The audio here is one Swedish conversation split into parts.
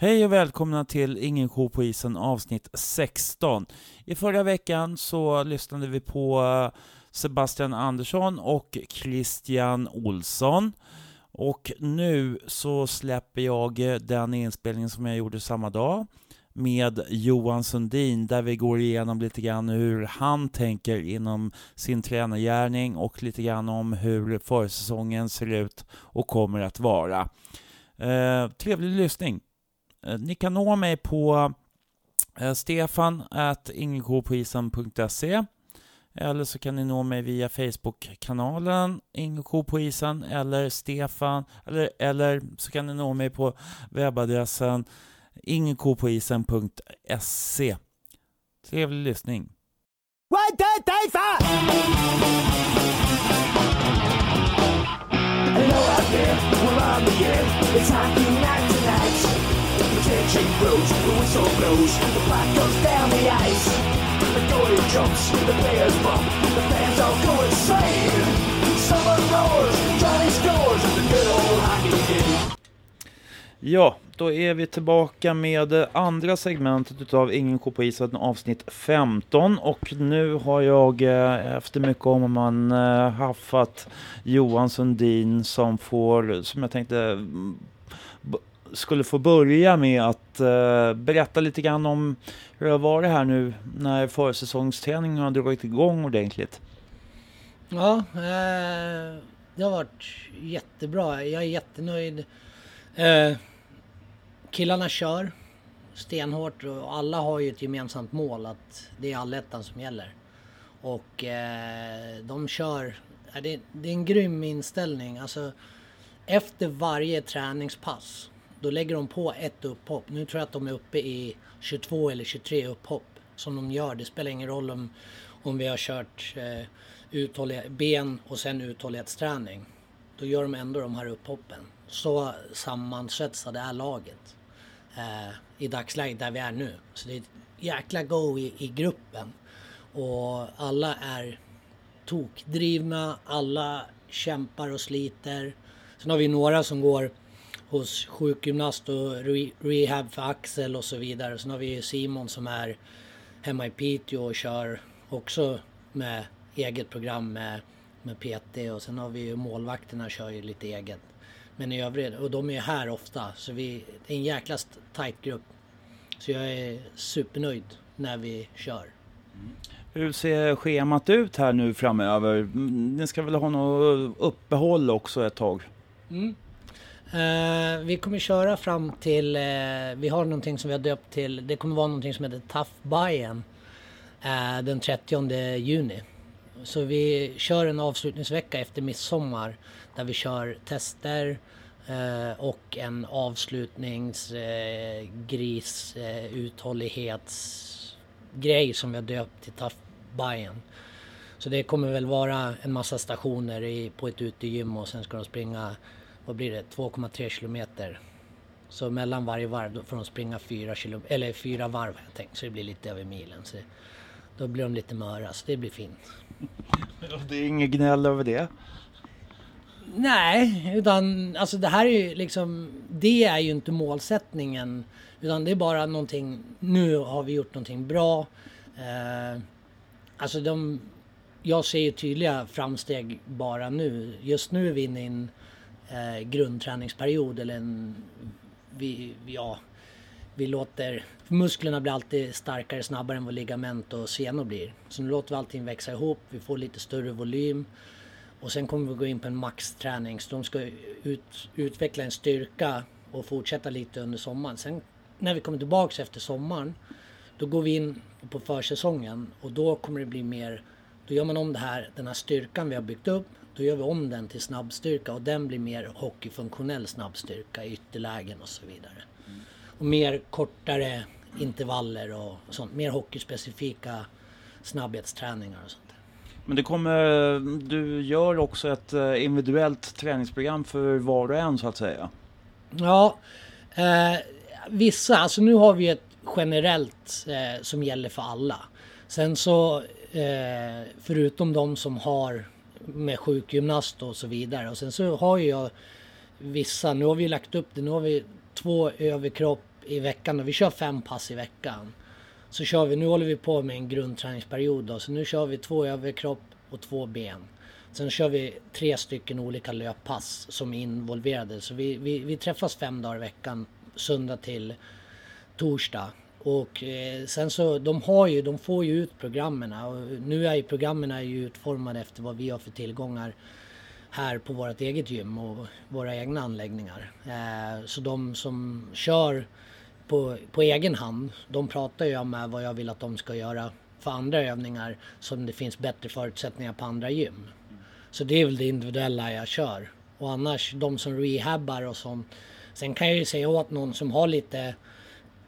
Hej och välkomna till Ingen ko på isen avsnitt 16. I förra veckan så lyssnade vi på eh, Sebastian Andersson och Christian Olsson. Och nu så släpper jag eh, den inspelningen som jag gjorde samma dag med Johan Sundin där vi går igenom lite grann hur han tänker inom sin tränargärning och lite grann om hur försäsongen ser ut och kommer att vara. Eh, trevlig lyssning! Eh, ni kan nå mig på eh, stefan eller så kan ni nå mig via Facebook-kanalen Ingen på isen eller Stefan eller, eller så kan ni nå mig på webbadressen ingekopoisen.se. Trevlig lyssning. One, two, three, four! Hello out there, we're on the air. It's hockey night tonight. The the whistle blows, the puck goes down the ice. The goalie jumps, the players bump, the fans all go insane. Summer roars, Johnny scores, the good old hockey game. Ja, då är vi tillbaka med andra segmentet utav Ingen ko på isen avsnitt 15 och nu har jag eh, efter mycket om man eh, haffat Johan Sundin som får, som jag tänkte skulle få börja med att eh, berätta lite grann om hur det har varit här nu när försäsongsträningen har dragit igång ordentligt. Ja, eh, det har varit jättebra. Jag är jättenöjd. Eh, killarna kör stenhårt och alla har ju ett gemensamt mål att det är allettan som gäller. Och eh, de kör, det, det är en grym inställning. Alltså, efter varje träningspass då lägger de på ett upphopp. Nu tror jag att de är uppe i 22 eller 23 upphopp som de gör. Det spelar ingen roll om, om vi har kört eh, uthållighet, ben och sen uthållighetsträning. Då gör de ändå de här upphoppen. Så sammansvetsade är laget eh, i dagsläget där vi är nu. Så det är ett jäkla go i, i gruppen. Och alla är tokdrivna, alla kämpar och sliter. Sen har vi några som går hos sjukgymnast och rehab för axel och så vidare. Sen har vi Simon som är hemma i Piteå och kör också med eget program med, med PT och sen har vi ju målvakterna kör ju lite eget. Men i övrigt, och de är här ofta, så vi, det är en jäkla tight grupp. Så jag är supernöjd när vi kör. Hur ser schemat ut här nu framöver? Ni ska väl ha något uppehåll också ett tag? Mm. Uh, vi kommer köra fram till, uh, vi har någonting som vi har döpt till, det kommer vara någonting som heter Tough Bayern uh, eh, den 30 juni. Så vi kör en avslutningsvecka efter midsommar där vi kör tester och en avslutningsgris uthållighetsgrej som vi har döpt till Tough Bayern. Så det kommer väl vara en massa stationer i, på ett utegym och sen ska de springa vad blir det, 2,3 kilometer. Så mellan varje varv då får de springa fyra, kilo, eller fyra varv har jag tänkt, så det blir lite över milen. Så då blir de lite möra, så det blir fint. Det är inget gnäll över det? Nej, utan alltså det här är ju liksom, det är ju inte målsättningen. Utan det är bara någonting, nu har vi gjort någonting bra. Eh, alltså de, jag ser ju tydliga framsteg bara nu. Just nu är vi inne i en eh, grundträningsperiod eller en... Vi, ja, vi låter... Musklerna blir alltid starkare snabbare än vad ligament och senor blir. Så nu låter vi allting växa ihop, vi får lite större volym. Och sen kommer vi gå in på en maxträning. Så de ska ut, utveckla en styrka och fortsätta lite under sommaren. Sen när vi kommer tillbaks efter sommaren, då går vi in på försäsongen och då kommer det bli mer, då gör man om det här, den här styrkan vi har byggt upp då gör vi om den till snabbstyrka och den blir mer hockeyfunktionell snabbstyrka i ytterlägen och så vidare. Mm. Och mer kortare intervaller och sånt. Mer hockeyspecifika snabbhetsträningar och sånt. Men det kommer, du gör också ett eh, individuellt träningsprogram för var och en så att säga? Ja, eh, vissa, alltså nu har vi ett generellt eh, som gäller för alla. Sen så eh, förutom de som har med sjukgymnast och så vidare. Och sen så har jag vissa, nu har vi lagt upp det, nu har vi två överkropp i veckan. Och vi kör fem pass i veckan. Så kör vi, nu håller vi på med en grundträningsperiod då, så nu kör vi två överkropp och två ben. Sen kör vi tre stycken olika löppass som är involverade. Så vi, vi, vi träffas fem dagar i veckan, söndag till torsdag. Och eh, sen så, de har ju, de får ju ut programmen och nu är ju programmen ju utformade efter vad vi har för tillgångar här på vårt eget gym och våra egna anläggningar. Eh, så de som kör på, på egen hand, de pratar jag med eh, vad jag vill att de ska göra för andra övningar som det finns bättre förutsättningar på andra gym. Så det är väl det individuella jag kör. Och annars de som rehabbar och sånt. Sen kan jag ju säga åt någon som har lite,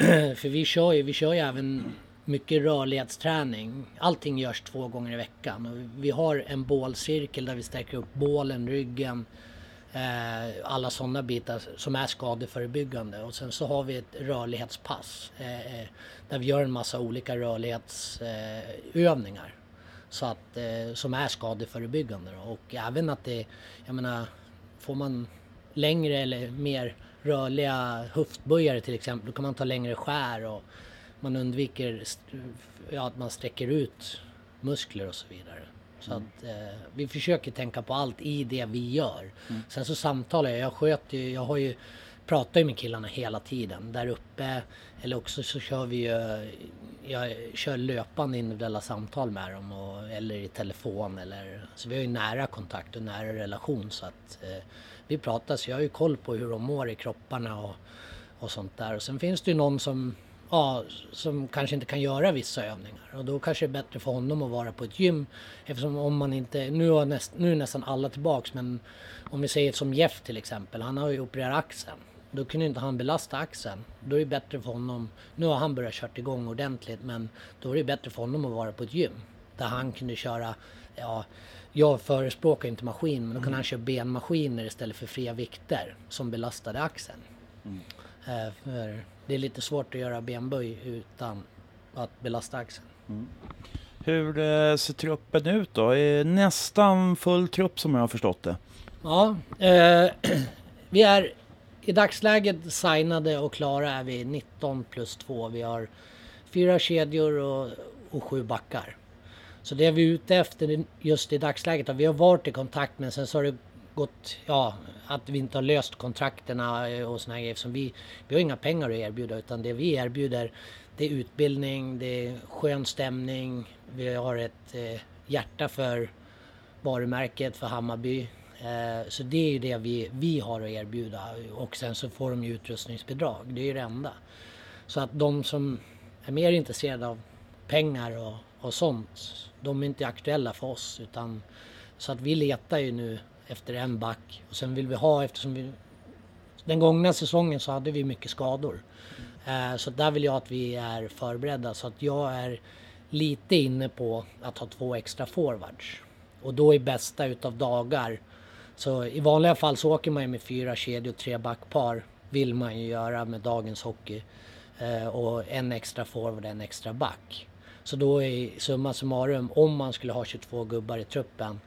för vi kör ju, vi kör ju även mycket rörlighetsträning. Allting görs två gånger i veckan. Och vi har en bålcirkel där vi stärker upp bålen, ryggen, eh, alla sådana bitar som är skadeförebyggande. Och sen så har vi ett rörlighetspass eh, eh där vi gör en massa olika rörlighetsövningar. Så att, eh, som är skadeförebyggande. Och även att det, jag menar, får man längre eller mer rörliga höftböjare till exempel, då kan man ta längre skär och man undviker ja, att man sträcker ut muskler och så vidare. Så mm. att eh, vi försöker tänka på allt i det vi gör. Mm. Sen så samtalar jag, jag sköter ju, jag har ju pratar ju med killarna hela tiden där uppe. Eller också så kör vi ju, jag kör löpande individuella samtal med dem och, eller i telefon eller så vi har ju nära kontakt och nära relation så att eh, vi pratar så jag har ju koll på hur de mår i kropparna och, och sånt där. Och sen finns det ju någon som ja, som kanske inte kan göra vissa övningar. Och då kanske det är bättre för honom att vara på ett gym. Eftersom om man inte, nu, har näst, nu är nästan alla tillbaks men om vi säger som Jeff till exempel, han har ju opererat axeln. Då kunde inte han belasta axeln. Då är det bättre för honom, nu har han börjat köra igång ordentligt men då är det bättre för honom att vara på ett gym. Där han kunde köra, ja, jag förespråkar inte maskin men då kan mm. han köra benmaskiner istället för fria vikter som belastade axeln. Mm. Eh, för det är lite svårt att göra benböj utan att belasta axeln. Mm. Hur eh, ser truppen ut då? Är nästan full trupp som jag har förstått det? Ja, eh, vi är i dagsläget signade och klara är vi 19 plus 2. Vi har fyra kedjor och, och sju backar. Så det är vi ute efter just i dagsläget. Vi har varit i kontakt men sen så har det gått, ja, att vi inte har löst kontrakterna eh, och såna här grejer. Som vi, vi har inga pengar att erbjuda utan det vi erbjuder det är utbildning, det är skön stämning, vi har ett eh, hjärta för varumärket, för Hammarby. Eh, så det är ju det vi, vi har att erbjuda och sen så får de ju utrustningsbidrag, det är ju det enda. Så att de som är mer intresserade av pengar och, och sånt, de är inte aktuella för oss utan så att vi letar ju nu efter en back. Och sen vill vi ha, eftersom vi... Den gångna säsongen så hade vi mycket skador. Mm. Så där vill jag att vi är förberedda. Så att jag är lite inne på att ha två extra forwards. Och då i bästa utav dagar. Så i vanliga fall så åker man ju med fyra kedjor och tre backpar. Vill man ju göra med dagens hockey. Eh, och en extra forward, en extra back. Så då är summa summarum, om man skulle ha 22 gubbar i truppen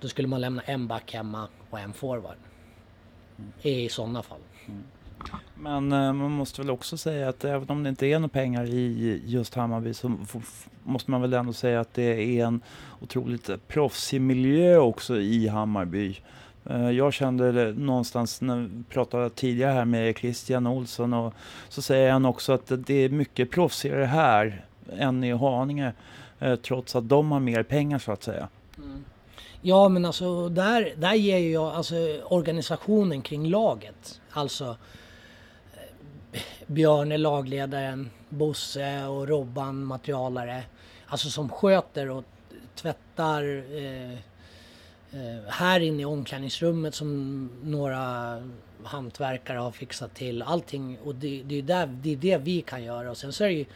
då skulle man lämna en back hemma och en forward. Mm. I sådana fall. Mm. Men eh, man måste väl också säga att även om det inte är några pengar i just Hammarby så måste man väl ändå säga att det är en otroligt proffsig miljö också i Hammarby. Eh, jag kände någonstans, när vi pratade tidigare här med Christian Olsson, och så säger han också att det är mycket proffsigare här än i Haninge, eh, trots att de har mer pengar så att säga. Mm. Ja men alltså där, där ger ju jag alltså organisationen kring laget. Alltså eh, Björn är lagledaren, Bosse och Robban materialare. Alltså som sköter och tvättar eh, eh, här inne i omklädningsrummet som några hantverkare har fixat till. Allting och det, det, är där, det är det vi kan göra. Och sen så är det ju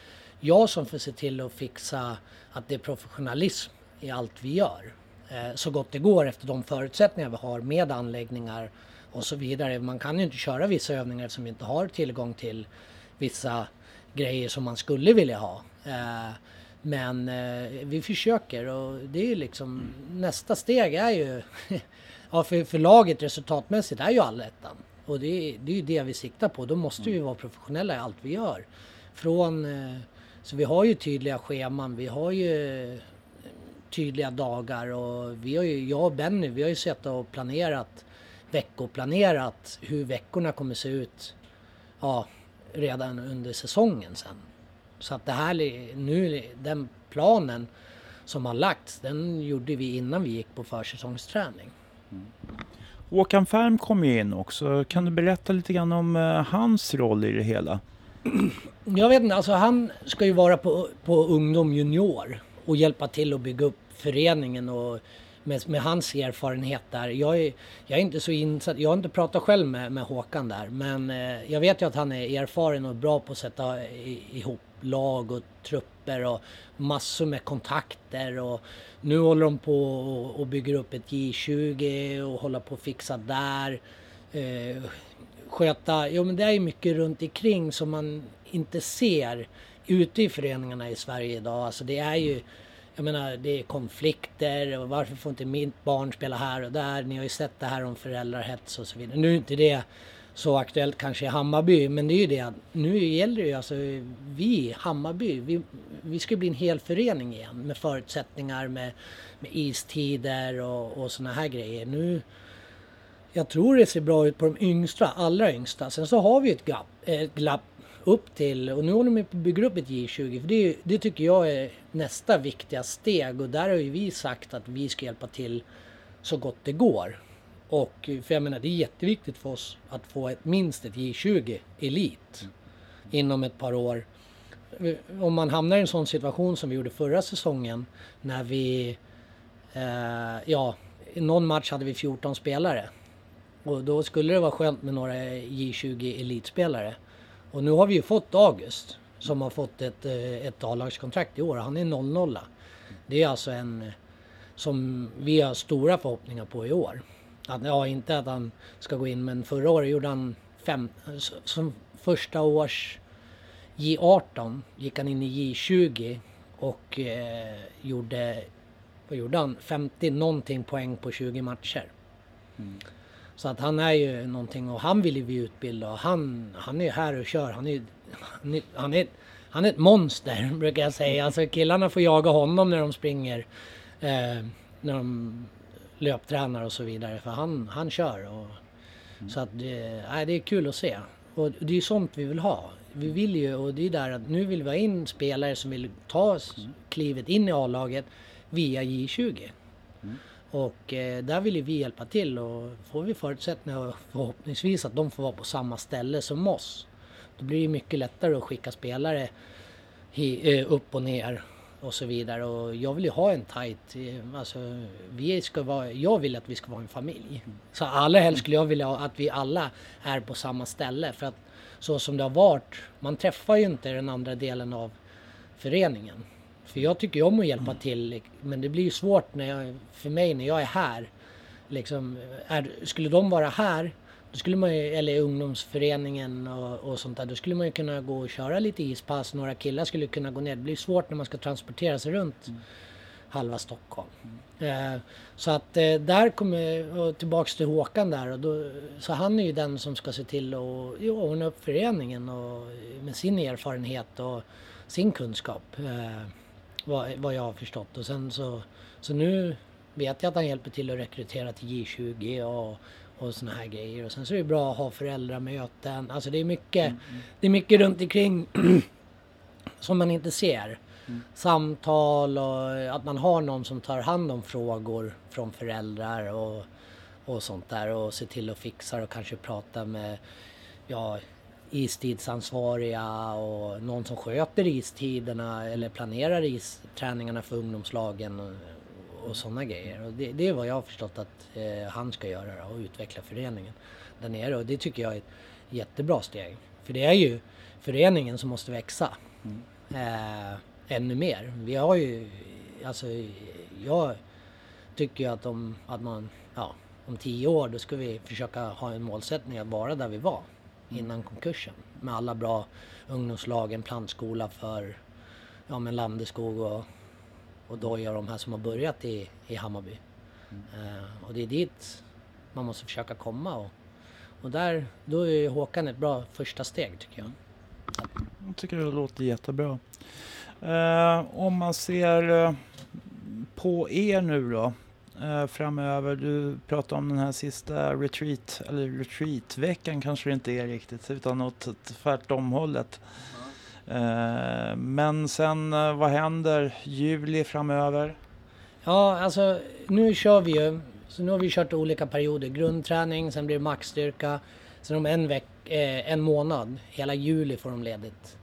jag som får se till att fixa att det är professionalism i allt vi gör. Eh, så gott det går efter de förutsättningar vi har med anläggningar och så vidare. Man kan ju inte köra vissa övningar som vi inte har tillgång till vissa grejer som man skulle vilja ha. Eh, men eh, vi försöker och det är liksom nästa steg är ju ja, för, för laget resultatmässigt är ju allettan. Och det, det är ju det vi siktar på. Då måste vi vara professionella i allt vi gör. Från, eh, så vi har ju tydliga scheman, vi har ju tydliga dagar och vi har ju, jag och Benny, vi har ju sett och planerat, veckoplanerat hur veckorna kommer se ut ja, redan under säsongen sen. Så att det här nu, den planen som har lagts, den gjorde vi innan vi gick på försäsongsträning. Mm. Håkan Färm kom ju in också. Kan du berätta lite grann om uh, hans roll i det hela? Jag vet inte, alltså han ska ju vara på, på ungdom junior och hjälpa till att bygga upp föreningen och med, med hans erfarenhet där. Jag är, jag är inte så insatt, jag har inte pratat själv med, med Håkan där men eh, jag vet ju att han är erfaren och bra på att sätta ihop lag och trupper och massor med kontakter och nu håller de på och bygger upp ett J20 och håller på att fixa där. Eh, sköta, jo men det är mycket runt omkring som man inte ser ute i föreningarna i Sverige idag. Alltså det är ju, jag menar det är konflikter och varför får inte mitt barn spela här och där? Ni har ju sett det här om föräldrahets och så vidare. Nu är inte det så aktuellt kanske i Hammarby. Men det är ju det att nu gäller det ju alltså vi, Hammarby, vi, vi ska bli en hel förening igen med förutsättningar med, med istider och, och såna här grejer. Nu, jag tror det ser bra ut på de yngsta, allra yngsta. Sen så har vi ett glapp, ett glapp upp till, och nu håller de på att bygga upp ett J20. För det, det tycker jag är nästa viktiga steg och där har ju vi sagt att vi ska hjälpa till så gott det går. Och för jag menar det är jätteviktigt för oss att få ett, minst ett J20 Elit mm. inom ett par år. Om man hamnar i en sån situation som vi gjorde förra säsongen när vi, eh, ja, i någon match hade vi 14 spelare. Och då skulle det vara skönt med några J20 elitspelare. Och nu har vi ju fått August som har fått ett, eh, ett A-lagskontrakt i år. Han är 0-0. Det är alltså en eh, som vi har stora förhoppningar på i år. Att, ja, inte att han ska gå in, men förra året gjorde han fem, som första års J18 gick han in i J20 och eh, gjorde, vad gjorde han? 50 någonting poäng på 20 matcher. Mm. Så att han är ju någonting och han vill ju vi utbilda och han, han är här och kör. Han är, han är, han är, han är ett monster brukar jag säga. Alltså killarna får jaga honom när de springer. Eh, när de löptränar och så vidare. För han, han kör. Och, mm. Så att det, nej, det är kul att se. Och det är ju sånt vi vill ha. Vi vill ju, och det är där att nu vill vi ha in spelare som vill ta klivet in i A-laget via J20. Mm. Och eh, där vill ju vi hjälpa till och får vi förutsättningar förhoppningsvis att de får vara på samma ställe som oss. Då blir det mycket lättare att skicka spelare hi, eh, upp och ner och så vidare. Och jag vill ju ha en tight, eh, alltså vi ska vara, jag vill att vi ska vara en familj. Så allra helst skulle jag vilja att vi alla är på samma ställe. För att så som det har varit, man träffar ju inte den andra delen av föreningen. För jag tycker ju om att hjälpa till, men det blir ju svårt när jag, för mig när jag är här. Liksom, är, skulle de vara här då skulle man ju, eller ungdomsföreningen och, och, sånt där, då skulle man ju kunna gå och köra lite ispass. Några killar skulle kunna gå ner. Det blir svårt när man ska transportera sig runt mm. halva Stockholm. Mm. Eh, så att eh, där kommer, jag... tillbaks till Håkan där, och då, så han är ju den som ska se till att ordna upp föreningen och, med sin erfarenhet och sin kunskap. Eh, vad, vad jag har förstått. Och sen så, så nu vet jag att han hjälper till att rekrytera till J20 och och såna här grejer. Och sen så är det bra att ha föräldramöten. Alltså det är mycket, mm, mm. Det är mycket runt omkring som man inte ser. Mm. Samtal och att man har någon som tar hand om frågor från föräldrar och, och sånt där och ser till att fixa och kanske prata med ja, istidsansvariga och någon som sköter istiderna eller planerar isträningarna för ungdomslagen och sådana grejer. Och det, det, är vad jag har förstått att eh, han ska göra och utveckla föreningen där nere. Och det tycker jag är ett jättebra steg. För det är ju föreningen som måste växa mm. eh, ännu mer. Vi har ju, alltså jag tycker ju att om, att man, ja, om tio år då ska vi försöka ha en målsättning att vara där vi var mm innan konkursen. Med alla bra ungdomslag, en plantskola för ja, men Landeskog och och Doja de här som har börjat i, i Hammarby. Mm. Uh, och det är dit man måste försöka komma och, Och där, då är Håkan ett bra första steg tycker jag. Jag tycker det låter jättebra. Eh, om man ser eh, på er nu då eh, framöver. Du pratar om den här sista retreat, eller retreatveckan kanske det inte är riktigt utan åt tvärtom hållet. Eh, men sen eh, vad händer juli framöver? Ja, alltså nu kör vi ju. Så nu har vi kört olika perioder. Grundträning, sen blir det maxstyrka. Sen om en, veck, eh, en månad, hela juli får de ledigt.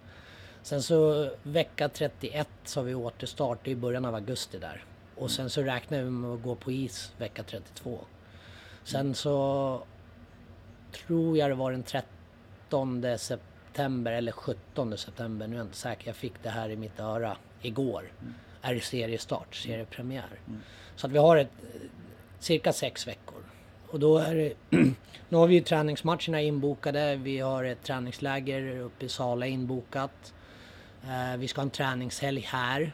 Sen så vecka 31 så har vi återstart i början av augusti där. Och sen så räknar vi med att gå på is vecka 32. Sen så tror jag det var den 13 september eller 17 september, nu är jag inte säker. Jag fick det här i mitt öra igår. Är det seriestart, seriepremiär. Så att vi har ett, cirka sex veckor. Och då är det, nu har vi ju träningsmatcherna inbokade. Vi har ett träningsläger uppe i Sala inbokat. Eh, vi ska ha en träningshelg här.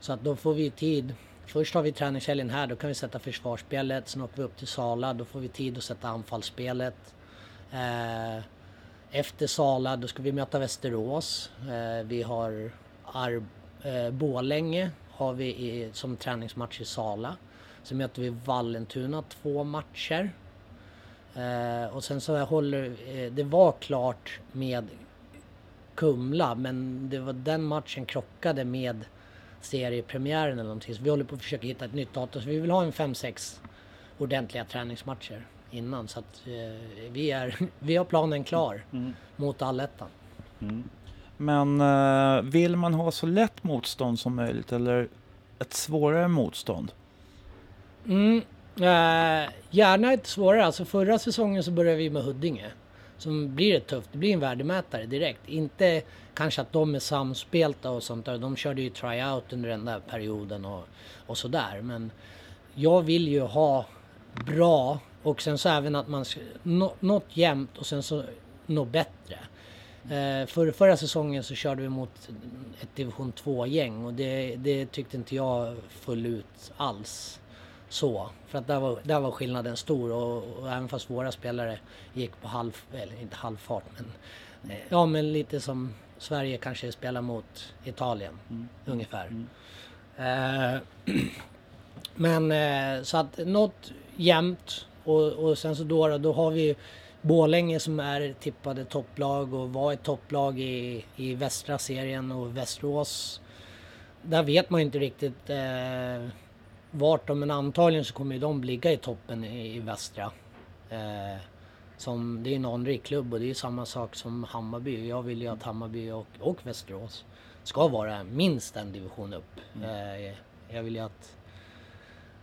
Så att då får vi tid. Först har vi träningshelgen här, då kan vi sätta försvarsspelet. Sen åker vi upp till Sala, då får vi tid att sätta anfallsspelet. Eh, efter Sala, då ska vi möta Västerås. Eh, vi har Ar eh, Bålänge har vi i, som träningsmatch i Sala. Sen möter vi Vallentuna två matcher. Eh, och sen så håller, eh, det var klart med Kumla men det var den matchen krockade med seriepremiären eller någonting. Så vi håller på att försöka hitta ett nytt datum. Så vi vill ha en 5-6 ordentliga träningsmatcher innan. Så att eh, vi, är, vi har planen klar Mm. mot allettan. Men eh, vill man ha så lätt motstånd som möjligt eller ett svårare motstånd? Mm. Eh, gärna ett svårare. Alltså förra säsongen så började vi med Huddinge. Som blir det tufft. Det blir en värdemätare direkt. Inte kanske att de är samspelta och sånt där. De körde ju tryout under den där perioden och, och sådär. Men jag vill ju ha bra och sen så även att man nå, något jämnt och sen så något bättre. Eh, för, förra säsongen så körde vi mot ett division 2-gäng och det, det tyckte inte jag föll ut alls så. För att där var, där var skillnaden stor och, och även fast våra spelare gick på halv, eller inte halvfart men eh, ja men lite som Sverige kanske spelar mot Italien ungefär. Eh, men eh, så att något jämnt och, och sen så då, då har vi Borlänge som är tippade topplag och var ett topplag i, i västra serien och Västerås. Där vet man ju inte riktigt eh, vart de, men antagligen så kommer de ligga i toppen i, i västra. Eh, som, det är en anrik klubb och det är samma sak som Hammarby. Jag vill ju att Hammarby och, och Västerås ska vara minst en division upp. Eh, jag vill ju att...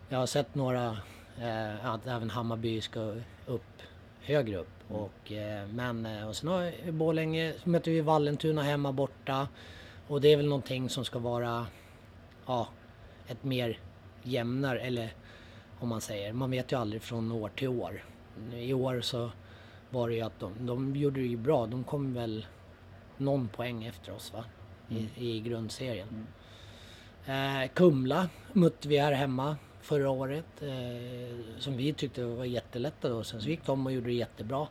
Jag har sett några, eh, att även Hammarby ska upp högre upp. Och, eh, men, eh, och sen har vi Borlänge, möter vi Vallentuna hemma borta. Och det är väl någonting som ska vara ja, ett mer jämnare, eller om man säger, man vet ju aldrig från år till år. I år så var det ju att de, de gjorde det ju bra, de kom väl någon poäng efter oss va? I, i grundserien. Eh, Kumla mötte vi här hemma förra året eh, som vi tyckte var jättelätta då. Sen så gick de och gjorde det jättebra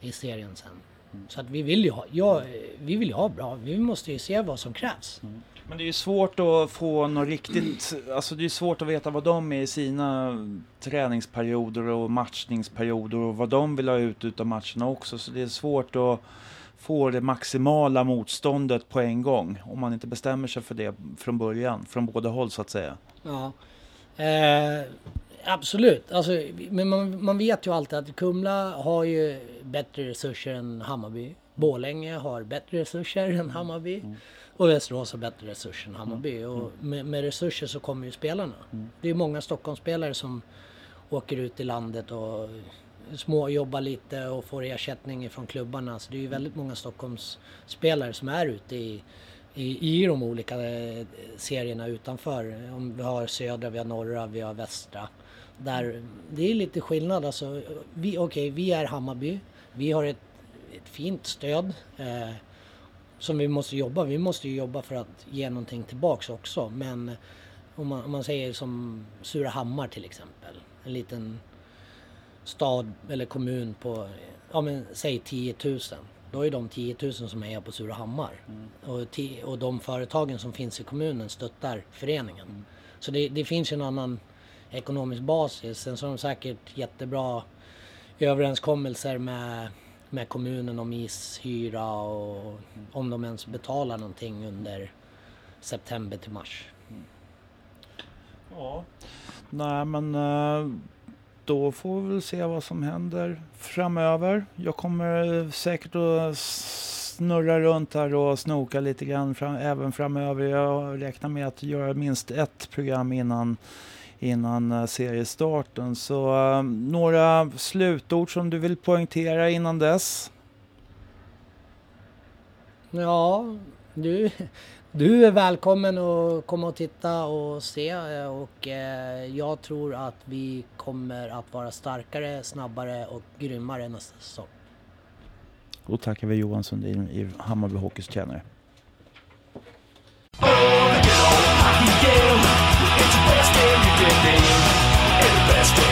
i serien sen. Så att vi vill ju ha, ja, vi vill ha bra, vi måste ju se vad som krävs. Men det är ju svårt att få något riktigt, alltså det är svårt att veta vad de är i sina träningsperioder och matchningsperioder och vad de vill ha ut utav matcherna också. Så det är svårt att få det maximala motståndet på en gång om man inte bestämmer sig för det från början, från båda håll så att säga. Ja. Eh, absolut, alltså, men man, man vet ju alltid att Kumla har ju bättre resurser än Hammarby. Borlänge har bättre resurser än Hammarby. Och Västerås har bättre resurser än Hammarby. Och med, med resurser så kommer ju spelarna. Det är många Stockholmsspelare som åker ut i landet och småjobbar lite och får ersättning från klubbarna. Så det är ju väldigt många Stockholmsspelare som är ute i, i, i de olika eh, serierna utanför. Om vi har södra, vi har norra, vi har västra. Där, det är lite skillnad alltså. Vi, Okej, vi är Hammarby. Vi har ett, ett fint stöd eh, som vi måste jobba. Vi måste ju jobba för att ge någonting tillbaks också. Men om man, om man säger som Surahammar till exempel. En liten stad eller kommun på, ja men säg 10 000. Då är de 10 000 som är på Surahammar. Mm. Och, och de företagen som finns i kommunen stöttar föreningen. Mm. Så det, det finns en annan ekonomisk basis. Sen så har de säkert jättebra överenskommelser med, med kommunen om ishyra och om de ens betalar någonting under september till mars. Mm. Ja, nej men eh, då får vi väl se vad som händer framöver. Jag kommer säkert att snurra runt här och snoka lite grann fram, även framöver. Jag räknar med att göra minst ett program innan innan eh, seriestarten. Så äh, några slutord som du vill poängtera innan dess? Ja, du, du är välkommen att komma och titta och se eh, och eh, jag tror att vi kommer att vara starkare, snabbare och grymmare nästa säsong. Då tackar vi Johan Sundin i Hammarby Hockeys tränare. still you give me. Investing.